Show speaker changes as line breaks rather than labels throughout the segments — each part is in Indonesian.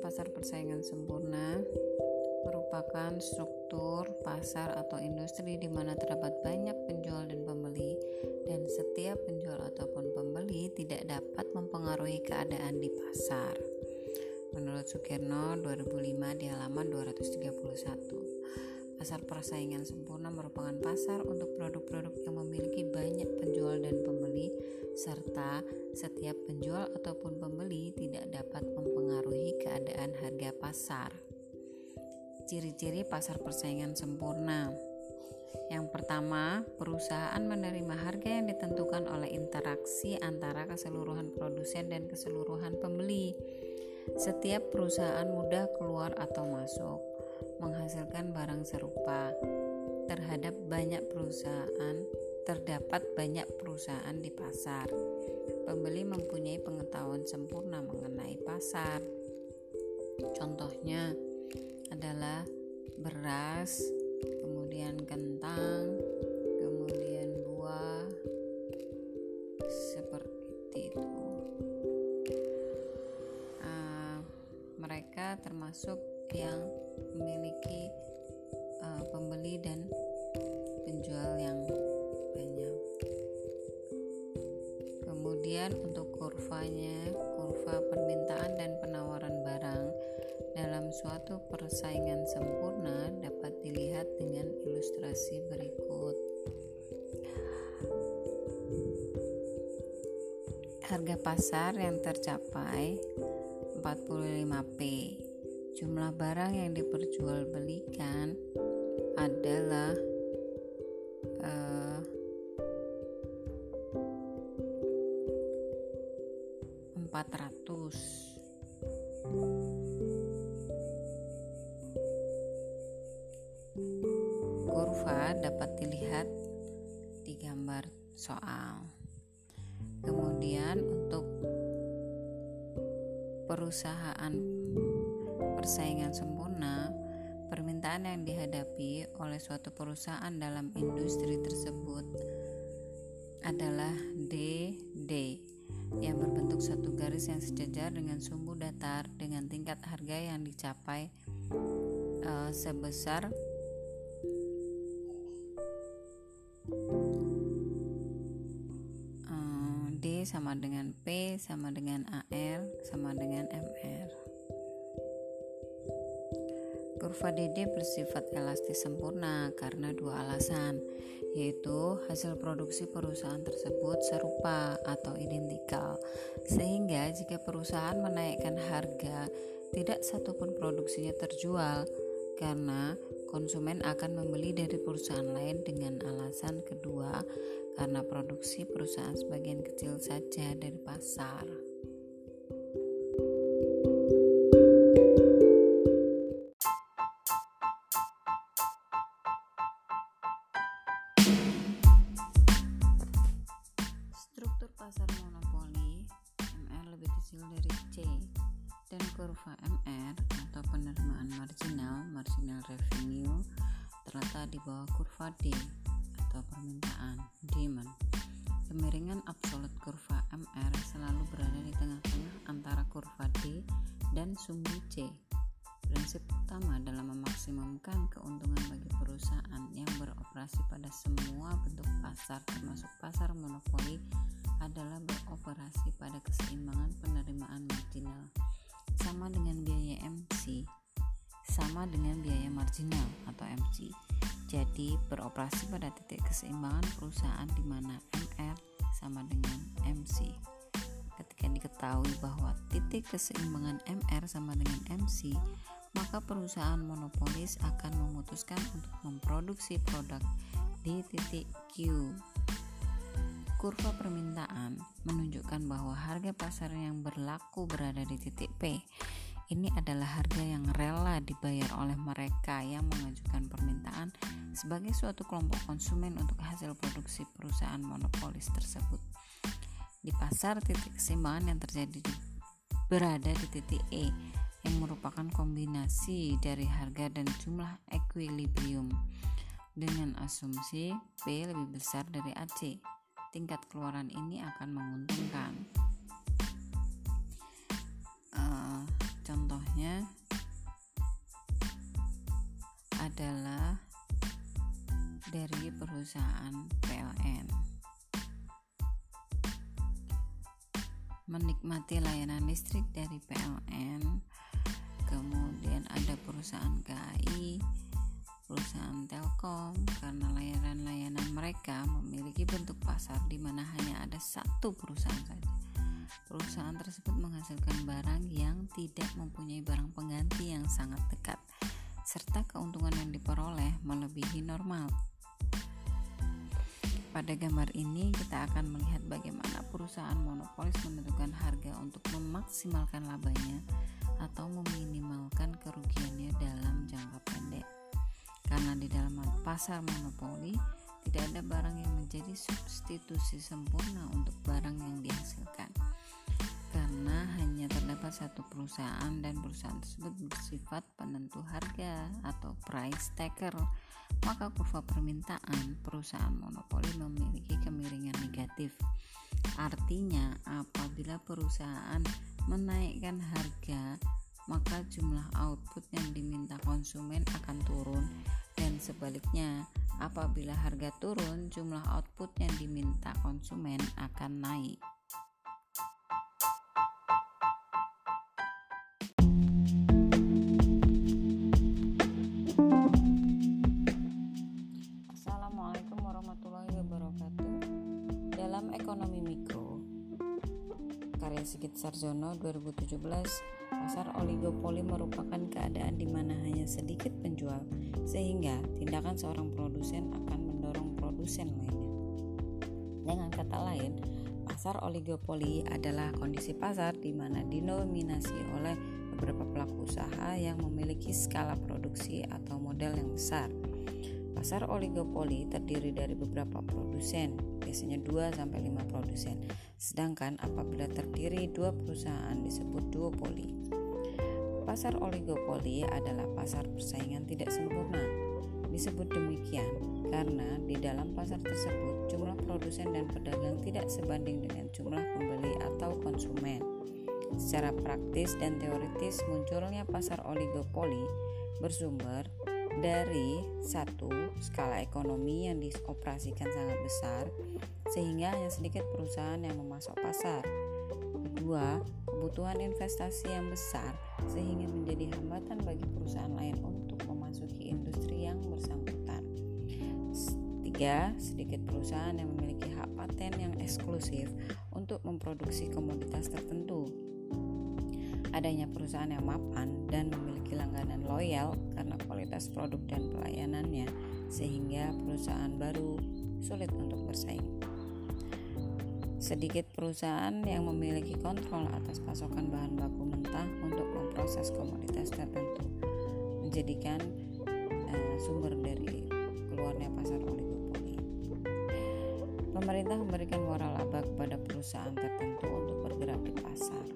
pasar persaingan sempurna merupakan struktur pasar atau industri di mana terdapat banyak penjual dan pembeli dan setiap penjual ataupun pembeli tidak dapat mempengaruhi keadaan di pasar. Menurut Sukirno 2005 di halaman 231. Pasar persaingan sempurna merupakan pasar untuk produk-produk yang memiliki banyak penjual dan pembeli serta setiap penjual ataupun pembeli tidak dapat mempengaruhi keadaan harga pasar. Ciri-ciri pasar persaingan sempurna. Yang pertama, perusahaan menerima harga yang ditentukan oleh interaksi antara keseluruhan produsen dan keseluruhan pembeli. Setiap perusahaan mudah keluar atau masuk, menghasilkan barang serupa terhadap banyak perusahaan terdapat banyak perusahaan di pasar. Pembeli mempunyai pengetahuan sempurna mengenai pasar. Contohnya adalah beras, kemudian kentang, kemudian buah, seperti itu. Uh, mereka termasuk yang memiliki uh, pembeli dan penjual yang banyak. Kemudian untuk kurvanya, kurva permintaan dan penawaran barang dalam suatu persaingan sempurna dapat dilihat dengan ilustrasi berikut. Harga pasar yang tercapai 45P. Jumlah barang yang diperjualbelikan adalah yang dihadapi oleh suatu perusahaan dalam industri tersebut adalah DD yang berbentuk satu garis yang sejajar dengan sumbu datar dengan tingkat harga yang dicapai uh, sebesar uh, D sama dengan P sama dengan AR sama dengan MR. Kurva DD bersifat elastis sempurna karena dua alasan, yaitu hasil produksi perusahaan tersebut serupa atau identikal, sehingga jika perusahaan menaikkan harga, tidak satupun produksinya terjual karena konsumen akan membeli dari perusahaan lain dengan alasan kedua karena produksi perusahaan sebagian kecil saja dari pasar. Keseimbangan penerimaan marginal sama dengan biaya MC sama dengan biaya marginal atau MC. Jadi beroperasi pada titik keseimbangan perusahaan di mana MR sama dengan MC. Ketika diketahui bahwa titik keseimbangan MR sama dengan MC, maka perusahaan monopolis akan memutuskan untuk memproduksi produk di titik Q Kurva permintaan menunjukkan bahwa harga pasar yang berlaku berada di titik P. Ini adalah harga yang rela dibayar oleh mereka yang mengajukan permintaan sebagai suatu kelompok konsumen untuk hasil produksi perusahaan monopolis tersebut. Di pasar, titik keseimbangan yang terjadi di, berada di titik E yang merupakan kombinasi dari harga dan jumlah equilibrium dengan asumsi P lebih besar dari AC tingkat keluaran ini akan menguntungkan. Uh, contohnya adalah dari perusahaan PLN menikmati layanan listrik dari PLN kemudian ada perusahaan KAI perusahaan Telkom karena layanan-layanan mereka memiliki bentuk pasar di mana hanya ada satu perusahaan saja. Perusahaan tersebut menghasilkan barang yang tidak mempunyai barang pengganti yang sangat dekat, serta keuntungan yang diperoleh melebihi normal. Pada gambar ini kita akan melihat bagaimana perusahaan monopolis menentukan harga untuk memaksimalkan labanya atau meminimalkan kerugiannya dalam jangka pendek karena di dalam pasar monopoli tidak ada barang yang menjadi substitusi sempurna untuk barang yang dihasilkan. Karena hanya terdapat satu perusahaan dan perusahaan tersebut bersifat penentu harga atau price taker maka kurva permintaan perusahaan monopoli memiliki kemiringan negatif. Artinya apabila perusahaan menaikkan harga maka jumlah output yang diminta konsumen akan turun. Dan sebaliknya apabila harga turun jumlah output yang diminta konsumen akan naik. Sigit Sarjono 2017 pasar oligopoli merupakan keadaan di mana hanya sedikit penjual, sehingga tindakan seorang produsen akan mendorong produsen lainnya. Dengan kata lain, pasar oligopoli adalah kondisi pasar di mana dinominasi oleh beberapa pelaku usaha yang memiliki skala produksi atau modal yang besar. Pasar oligopoli terdiri dari beberapa produsen, biasanya 2 sampai 5 produsen. Sedangkan apabila terdiri dua perusahaan disebut duopoli. Pasar oligopoli adalah pasar persaingan tidak sempurna. Disebut demikian karena di dalam pasar tersebut jumlah produsen dan pedagang tidak sebanding dengan jumlah pembeli atau konsumen. Secara praktis dan teoritis munculnya pasar oligopoli bersumber dari satu skala ekonomi yang dioperasikan sangat besar sehingga hanya sedikit perusahaan yang memasok pasar. Kedua, kebutuhan investasi yang besar sehingga menjadi hambatan bagi perusahaan lain untuk memasuki industri yang bersangkutan. Tiga, sedikit perusahaan yang memiliki hak paten yang eksklusif untuk memproduksi komoditas tertentu adanya perusahaan yang mapan dan memiliki langganan loyal karena kualitas produk dan pelayanannya sehingga perusahaan baru sulit untuk bersaing. Sedikit perusahaan yang memiliki kontrol atas pasokan bahan baku mentah untuk memproses komoditas tertentu menjadikan uh, sumber dari keluarnya pasar oligopoli. Pemerintah memberikan waralaba kepada perusahaan tertentu untuk bergerak di pasar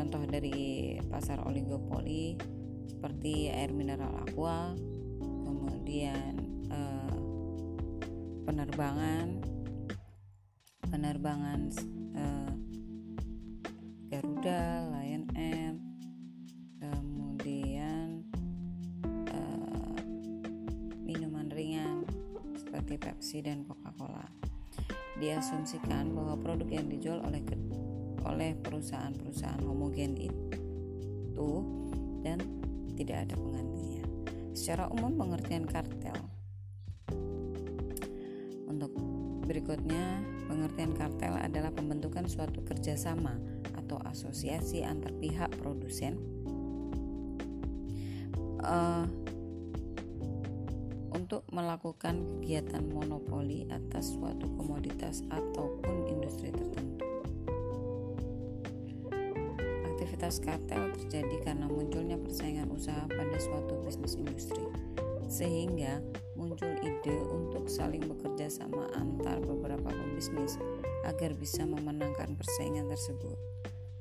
contoh dari pasar oligopoli seperti air mineral aqua kemudian eh, penerbangan penerbangan eh, Garuda, Lion Air kemudian eh, minuman ringan seperti Pepsi dan Coca-Cola. Diasumsikan bahwa produk yang dijual oleh oleh perusahaan-perusahaan homogen itu dan tidak ada penggantinya. Secara umum pengertian kartel untuk berikutnya pengertian kartel adalah pembentukan suatu kerjasama atau asosiasi antar pihak produsen uh, untuk melakukan kegiatan monopoli atas suatu komoditas ataupun industri tertentu. Aktivitas kartel terjadi karena munculnya persaingan usaha pada suatu bisnis industri, sehingga muncul ide untuk saling bekerja sama antar beberapa pembisnis agar bisa memenangkan persaingan tersebut.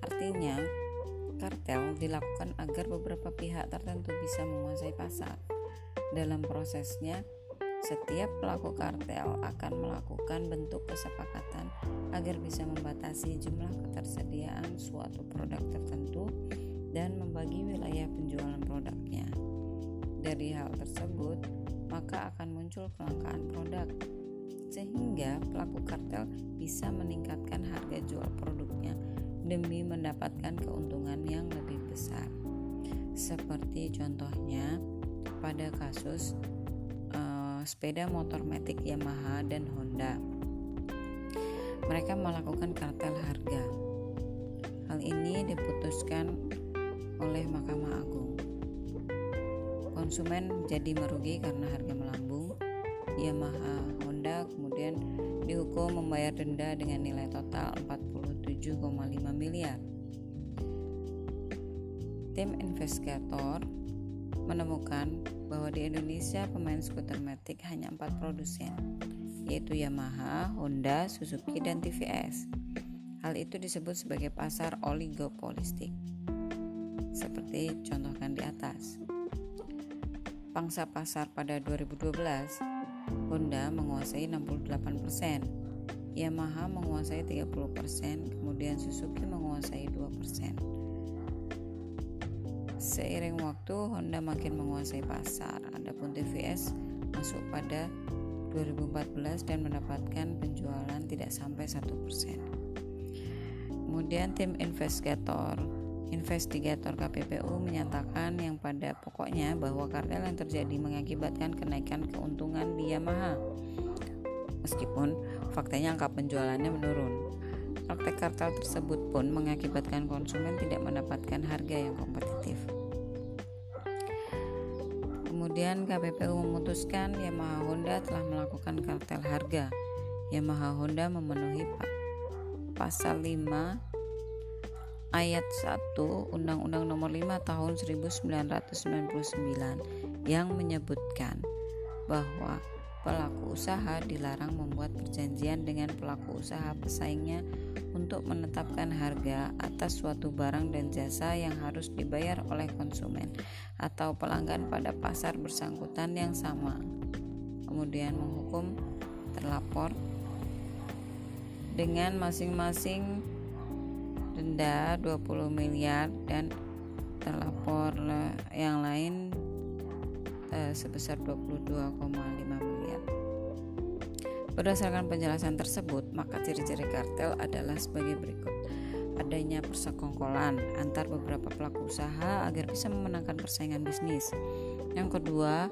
Artinya, kartel dilakukan agar beberapa pihak tertentu bisa menguasai pasar. Dalam prosesnya, Setiap pelaku kartel akan melakukan bentuk kesepakatan agar bisa membatasi jumlah ketersediaan suatu produk tertentu dan membagi wilayah penjualan produknya. Dari hal tersebut, maka akan muncul kelangkaan produk, sehingga pelaku kartel bisa meningkatkan harga jual produknya demi mendapatkan keuntungan yang lebih besar. Seperti contohnya pada kasus sepeda motor metik Yamaha dan Honda. Mereka melakukan kartel harga. Hal ini diputuskan oleh Mahkamah Agung. Konsumen jadi merugi karena harga melambung. Yamaha Honda kemudian dihukum membayar denda dengan nilai total 47,5 miliar. Tim investigator menemukan bahwa di Indonesia pemain skuter metik hanya empat produsen, yaitu Yamaha, Honda, Suzuki, dan TVS. Hal itu disebut sebagai pasar oligopolistik, seperti contohkan di atas. Pangsa pasar pada 2012, Honda menguasai 68%, Yamaha menguasai 30%, kemudian Suzuki menguasai 2%. Seiring waktu, Honda makin menguasai pasar. Adapun TVS masuk pada 2014 dan mendapatkan penjualan tidak sampai 1%. Kemudian tim investigator Investigator KPPU menyatakan yang pada pokoknya bahwa kartel yang terjadi mengakibatkan kenaikan keuntungan di Yamaha. Meskipun faktanya angka penjualannya menurun. Praktek kartel tersebut pun mengakibatkan konsumen tidak mendapatkan harga yang kompetitif. Kemudian KPPU memutuskan Yamaha Honda telah melakukan kartel harga. Yamaha Honda memenuhi pasal 5 ayat 1 Undang-Undang Nomor 5 Tahun 1999 yang menyebutkan bahwa pelaku usaha dilarang membuat perjanjian dengan pelaku usaha pesaingnya untuk menetapkan harga atas suatu barang dan jasa yang harus dibayar oleh konsumen atau pelanggan pada pasar bersangkutan yang sama. Kemudian menghukum terlapor dengan masing-masing denda 20 miliar dan terlapor yang lain eh, sebesar 22,5 miliar. Berdasarkan penjelasan tersebut, maka ciri-ciri kartel adalah sebagai berikut. Adanya persekongkolan antar beberapa pelaku usaha agar bisa memenangkan persaingan bisnis. Yang kedua,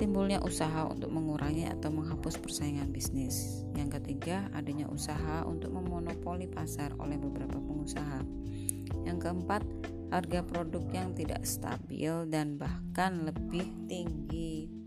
timbulnya usaha untuk mengurangi atau menghapus persaingan bisnis. Yang ketiga, adanya usaha untuk memonopoli pasar oleh beberapa pengusaha. Yang keempat, harga produk yang tidak stabil dan bahkan lebih tinggi.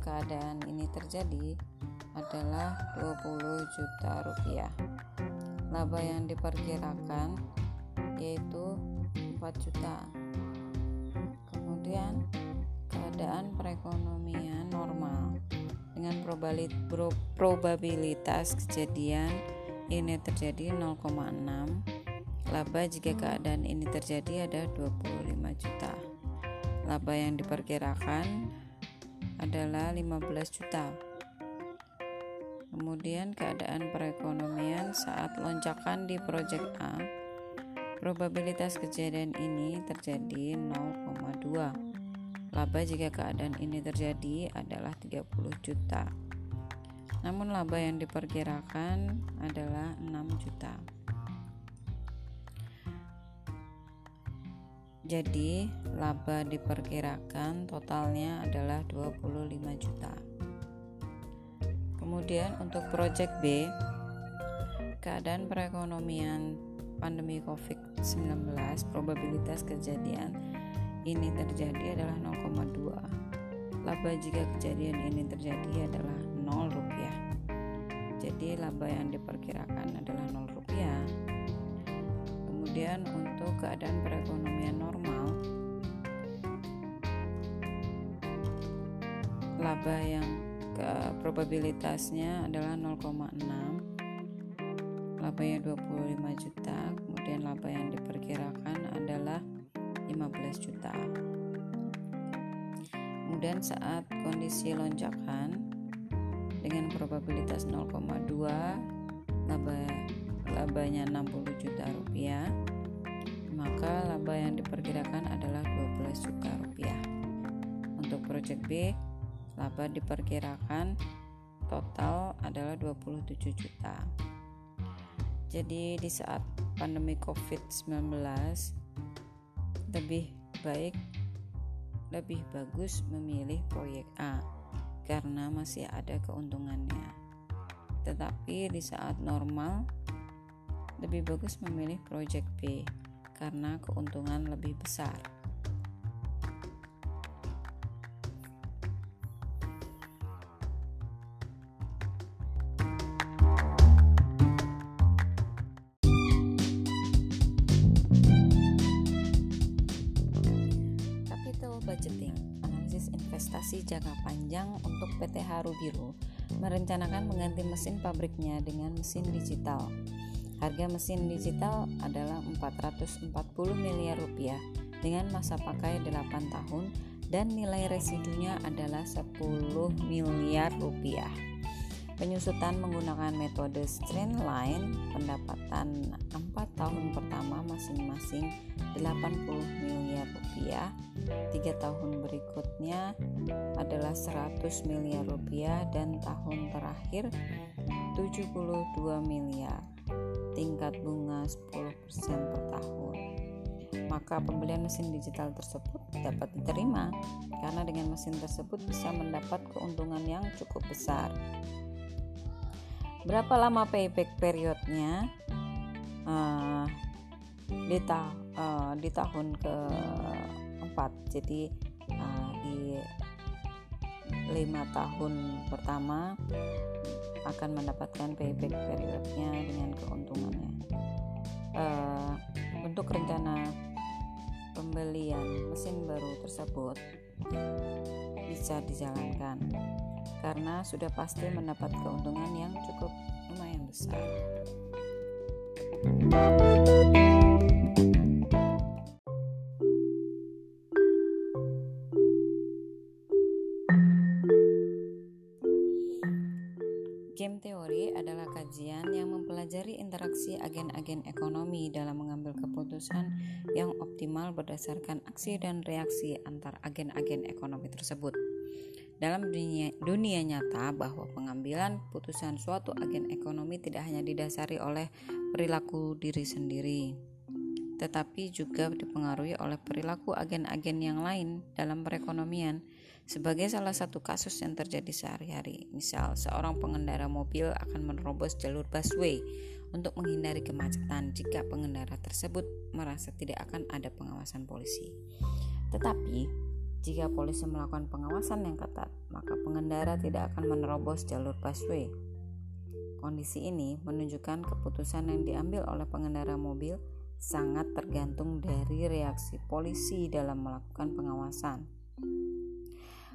Keadaan ini terjadi adalah 20 juta rupiah. Laba yang diperkirakan yaitu 4 juta. Kemudian keadaan perekonomian normal dengan probabilitas kejadian ini terjadi 0,6 laba jika keadaan ini terjadi ada 25 juta. Laba yang diperkirakan adalah 15 juta. Kemudian keadaan perekonomian saat lonjakan di proyek A probabilitas kejadian ini terjadi 0,2 laba jika keadaan ini terjadi adalah 30 juta. Namun laba yang diperkirakan adalah 6 juta. Jadi, laba diperkirakan totalnya adalah 25 juta. Kemudian untuk proyek B, keadaan perekonomian pandemi COVID-19, probabilitas kejadian ini terjadi adalah 0,2. Laba jika kejadian ini terjadi adalah 0 rupiah. jadi laba yang diperkirakan adalah 0 rupiah kemudian untuk keadaan perekonomian normal. Laba yang ke probabilitasnya adalah 0,6 labanya 25 juta kemudian laba yang diperkirakan adalah 15 juta. Kemudian saat kondisi lonjakan dengan probabilitas 0,2 laba labanya 60 juta rupiah maka laba yang diperkirakan adalah 12 juta rupiah. Untuk project B laba diperkirakan total adalah 27 juta. Jadi di saat pandemi covid-19 lebih baik lebih bagus memilih proyek A karena masih ada keuntungannya. Tetapi di saat normal lebih bagus memilih project B karena keuntungan lebih besar. Capital budgeting, analisis investasi jangka panjang untuk PT Haru Biru merencanakan mengganti mesin pabriknya dengan mesin digital. Harga mesin digital adalah 440 miliar rupiah dengan masa pakai 8 tahun dan nilai residunya adalah 10 miliar rupiah. Penyusutan menggunakan metode streamline pendapatan 4 tahun pertama masing-masing 80 miliar rupiah 3 tahun berikutnya adalah 100 miliar rupiah dan tahun terakhir 72 miliar tingkat bunga 10% per tahun. Maka pembelian mesin digital tersebut dapat diterima karena dengan mesin tersebut bisa mendapat keuntungan yang cukup besar. Berapa lama payback periodnya? Uh, di, ta uh, di tahun keempat. Jadi uh, di lima tahun pertama akan mendapatkan payback periodnya dengan keuntungannya uh, untuk rencana pembelian mesin baru tersebut bisa dijalankan karena sudah pasti mendapat keuntungan yang cukup lumayan besar. Game interaksi agen-agen ekonomi dalam mengambil keputusan yang optimal berdasarkan aksi dan reaksi antar agen-agen ekonomi tersebut. Dalam dunia, dunia nyata bahwa pengambilan putusan suatu agen ekonomi tidak hanya didasari oleh perilaku diri sendiri, tetapi juga dipengaruhi oleh perilaku agen-agen yang lain dalam perekonomian sebagai salah satu kasus yang terjadi sehari-hari. Misal, seorang pengendara mobil akan menerobos jalur busway untuk menghindari kemacetan jika pengendara tersebut merasa tidak akan ada pengawasan polisi. Tetapi, jika polisi melakukan pengawasan yang ketat, maka pengendara tidak akan menerobos jalur busway. Kondisi ini menunjukkan keputusan yang diambil oleh pengendara mobil sangat tergantung dari reaksi polisi dalam melakukan pengawasan.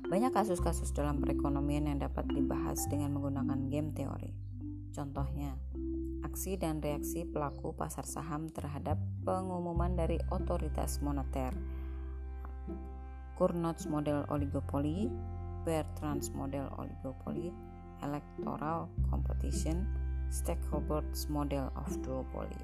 Banyak kasus-kasus dalam perekonomian yang dapat dibahas dengan menggunakan game teori. Contohnya, aksi dan reaksi pelaku pasar saham terhadap pengumuman dari otoritas moneter. Cournot's model oligopoli, Bertrand's model oligopoli, electoral competition, Stakeholder's model of duopoly.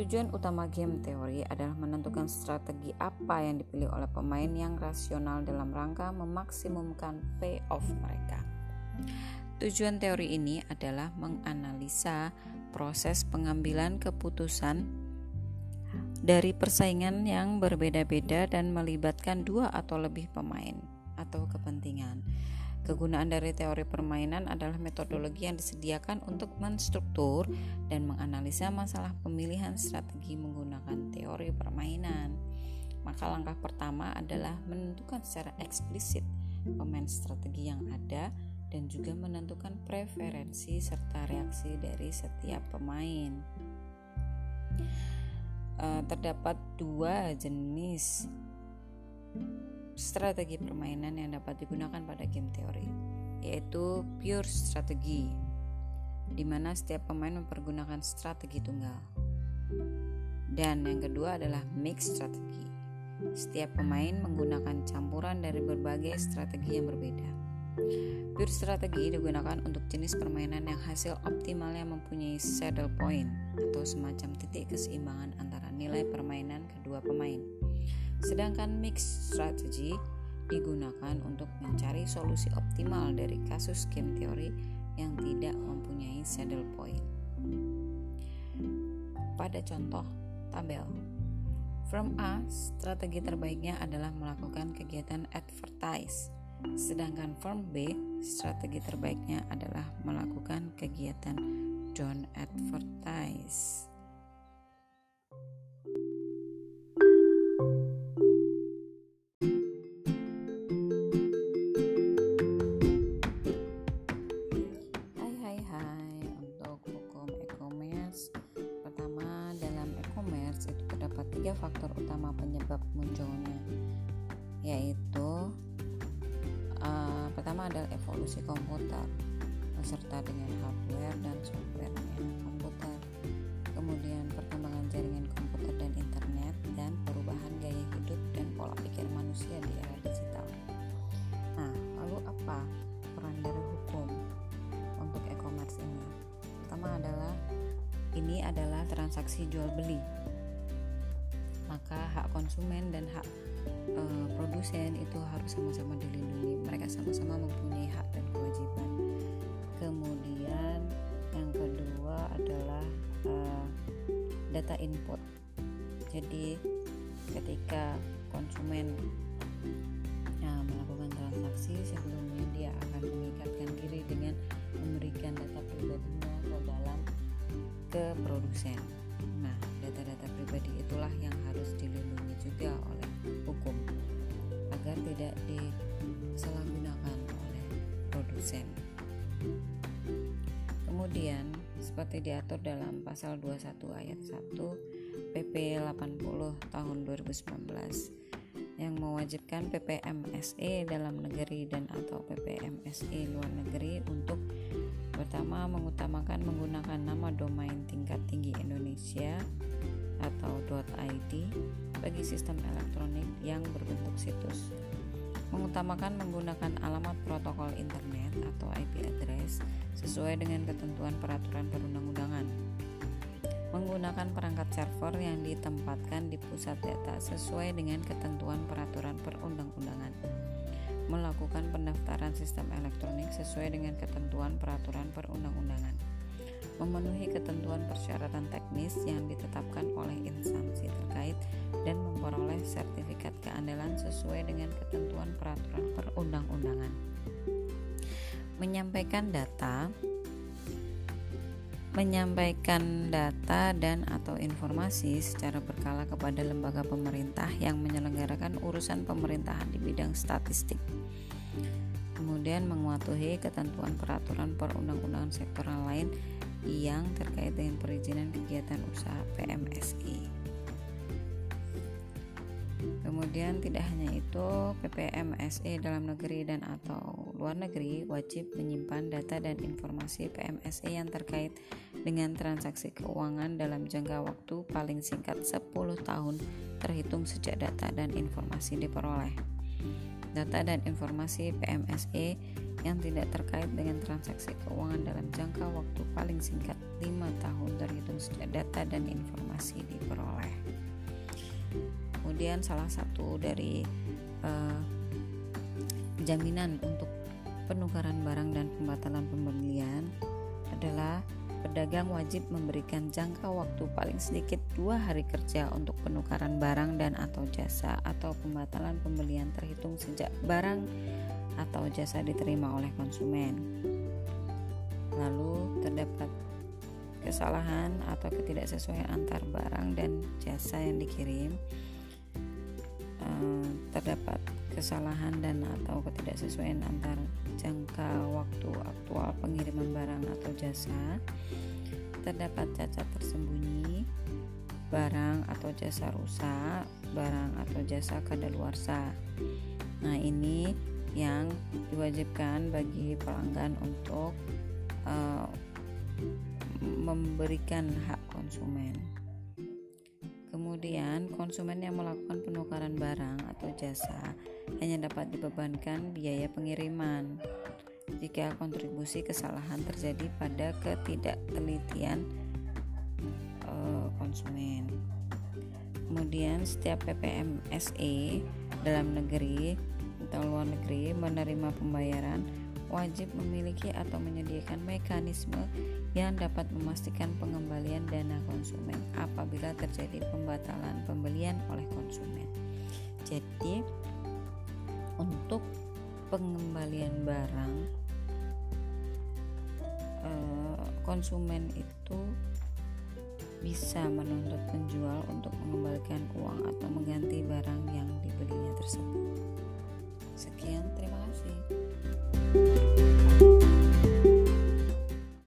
Tujuan utama game teori adalah menentukan strategi apa yang dipilih oleh pemain yang rasional dalam rangka memaksimumkan payoff mereka. Tujuan teori ini adalah menganalisa proses pengambilan keputusan dari persaingan yang berbeda-beda dan melibatkan dua atau lebih pemain atau kepentingan. Kegunaan dari teori permainan adalah metodologi yang disediakan untuk menstruktur dan menganalisa masalah pemilihan strategi menggunakan teori permainan. Maka langkah pertama adalah menentukan secara eksplisit pemain strategi yang ada dan juga menentukan preferensi serta reaksi dari setiap pemain. Uh, terdapat dua jenis strategi permainan yang dapat digunakan pada game teori, yaitu pure strategi, di mana setiap pemain mempergunakan strategi tunggal. Dan yang kedua adalah mix strategi. Setiap pemain menggunakan campuran dari berbagai strategi yang berbeda. Pure strategi digunakan untuk jenis permainan yang hasil optimalnya mempunyai saddle point atau semacam titik keseimbangan antara nilai permainan kedua pemain. Sedangkan mix strategy digunakan untuk mencari solusi optimal dari kasus game teori yang tidak mempunyai saddle point. Pada contoh tabel, Firm A, strategi terbaiknya adalah melakukan kegiatan advertise Sedangkan form B, strategi terbaiknya adalah melakukan kegiatan don't advertise. Tiga faktor utama penyebab munculnya yaitu pertama adalah evolusi komputer beserta dengan hardware dan softwarenya komputer. Kemudian perkembangan jaringan komputer dan internet dan perubahan gaya hidup dan pola pikir manusia di era digital. Nah lalu apa peran dari hukum untuk e-commerce ini? Pertama adalah ini adalah transaksi jual beli. Maka hak konsumen dan hak e, produsen itu harus sama-sama dilindungi. Mereka sama-sama mempunyai hak dan kewajiban. Kemudian yang kedua adalah e, data input. Jadi ketika konsumen seperti diatur dalam pasal 21 ayat 1 PP 80 tahun 2019 yang mewajibkan PPMSE dalam negeri dan atau PPMSE luar negeri untuk pertama mengutamakan menggunakan nama domain tingkat tinggi Indonesia atau .id bagi sistem elektronik yang berbentuk situs. Mengutamakan menggunakan alamat protokol internet atau IP address sesuai dengan ketentuan peraturan perundang-undangan. Menggunakan perangkat server yang ditempatkan di pusat data sesuai dengan ketentuan peraturan perundang-undangan. Melakukan pendaftaran sistem elektronik sesuai dengan ketentuan peraturan perundang-undangan memenuhi ketentuan persyaratan teknis yang ditetapkan oleh instansi terkait dan memperoleh sertifikat keandalan sesuai dengan ketentuan peraturan perundang-undangan. Menyampaikan data menyampaikan data dan atau informasi secara berkala kepada lembaga pemerintah yang menyelenggarakan urusan pemerintahan di bidang statistik. Kemudian mematuhi ketentuan peraturan perundang-undangan sektoral lain yang terkait dengan perizinan kegiatan usaha PMSI. Kemudian tidak hanya itu, PPMSI dalam negeri dan atau luar negeri wajib menyimpan data dan informasi PMSI yang terkait dengan transaksi keuangan dalam jangka waktu paling singkat 10 tahun terhitung sejak data dan informasi diperoleh. Data dan informasi PMSE yang tidak terkait dengan transaksi keuangan dalam jangka waktu paling singkat 5 tahun terhitung sejak data dan informasi diperoleh. Kemudian salah satu dari uh, jaminan untuk penukaran barang dan pembatalan pembelian adalah pedagang wajib memberikan jangka waktu paling sedikit dua hari kerja untuk penukaran barang dan atau jasa atau pembatalan pembelian terhitung sejak barang atau jasa diterima oleh konsumen. Lalu terdapat kesalahan atau ketidaksesuaian antar barang dan jasa yang dikirim. Eh, terdapat kesalahan dan atau ketidaksesuaian antar jangka waktu aktual pengiriman barang atau jasa. Terdapat cacat tersembunyi barang atau jasa rusak barang atau jasa kadaluarsa. Nah ini yang diwajibkan bagi pelanggan untuk uh, memberikan hak konsumen Kemudian, konsumen yang melakukan penukaran barang atau jasa hanya dapat dibebankan biaya pengiriman jika kontribusi kesalahan terjadi pada ketidaktelitian e, konsumen. Kemudian, setiap PPMSE dalam negeri atau luar negeri menerima pembayaran wajib memiliki atau menyediakan mekanisme yang dapat memastikan pengembalian dana konsumen apabila terjadi pembatalan pembelian oleh konsumen. Jadi, untuk pengembalian barang, eh, konsumen itu bisa menuntut penjual untuk mengembalikan uang atau mengganti barang yang dibelinya tersebut. Sekian, terima kasih.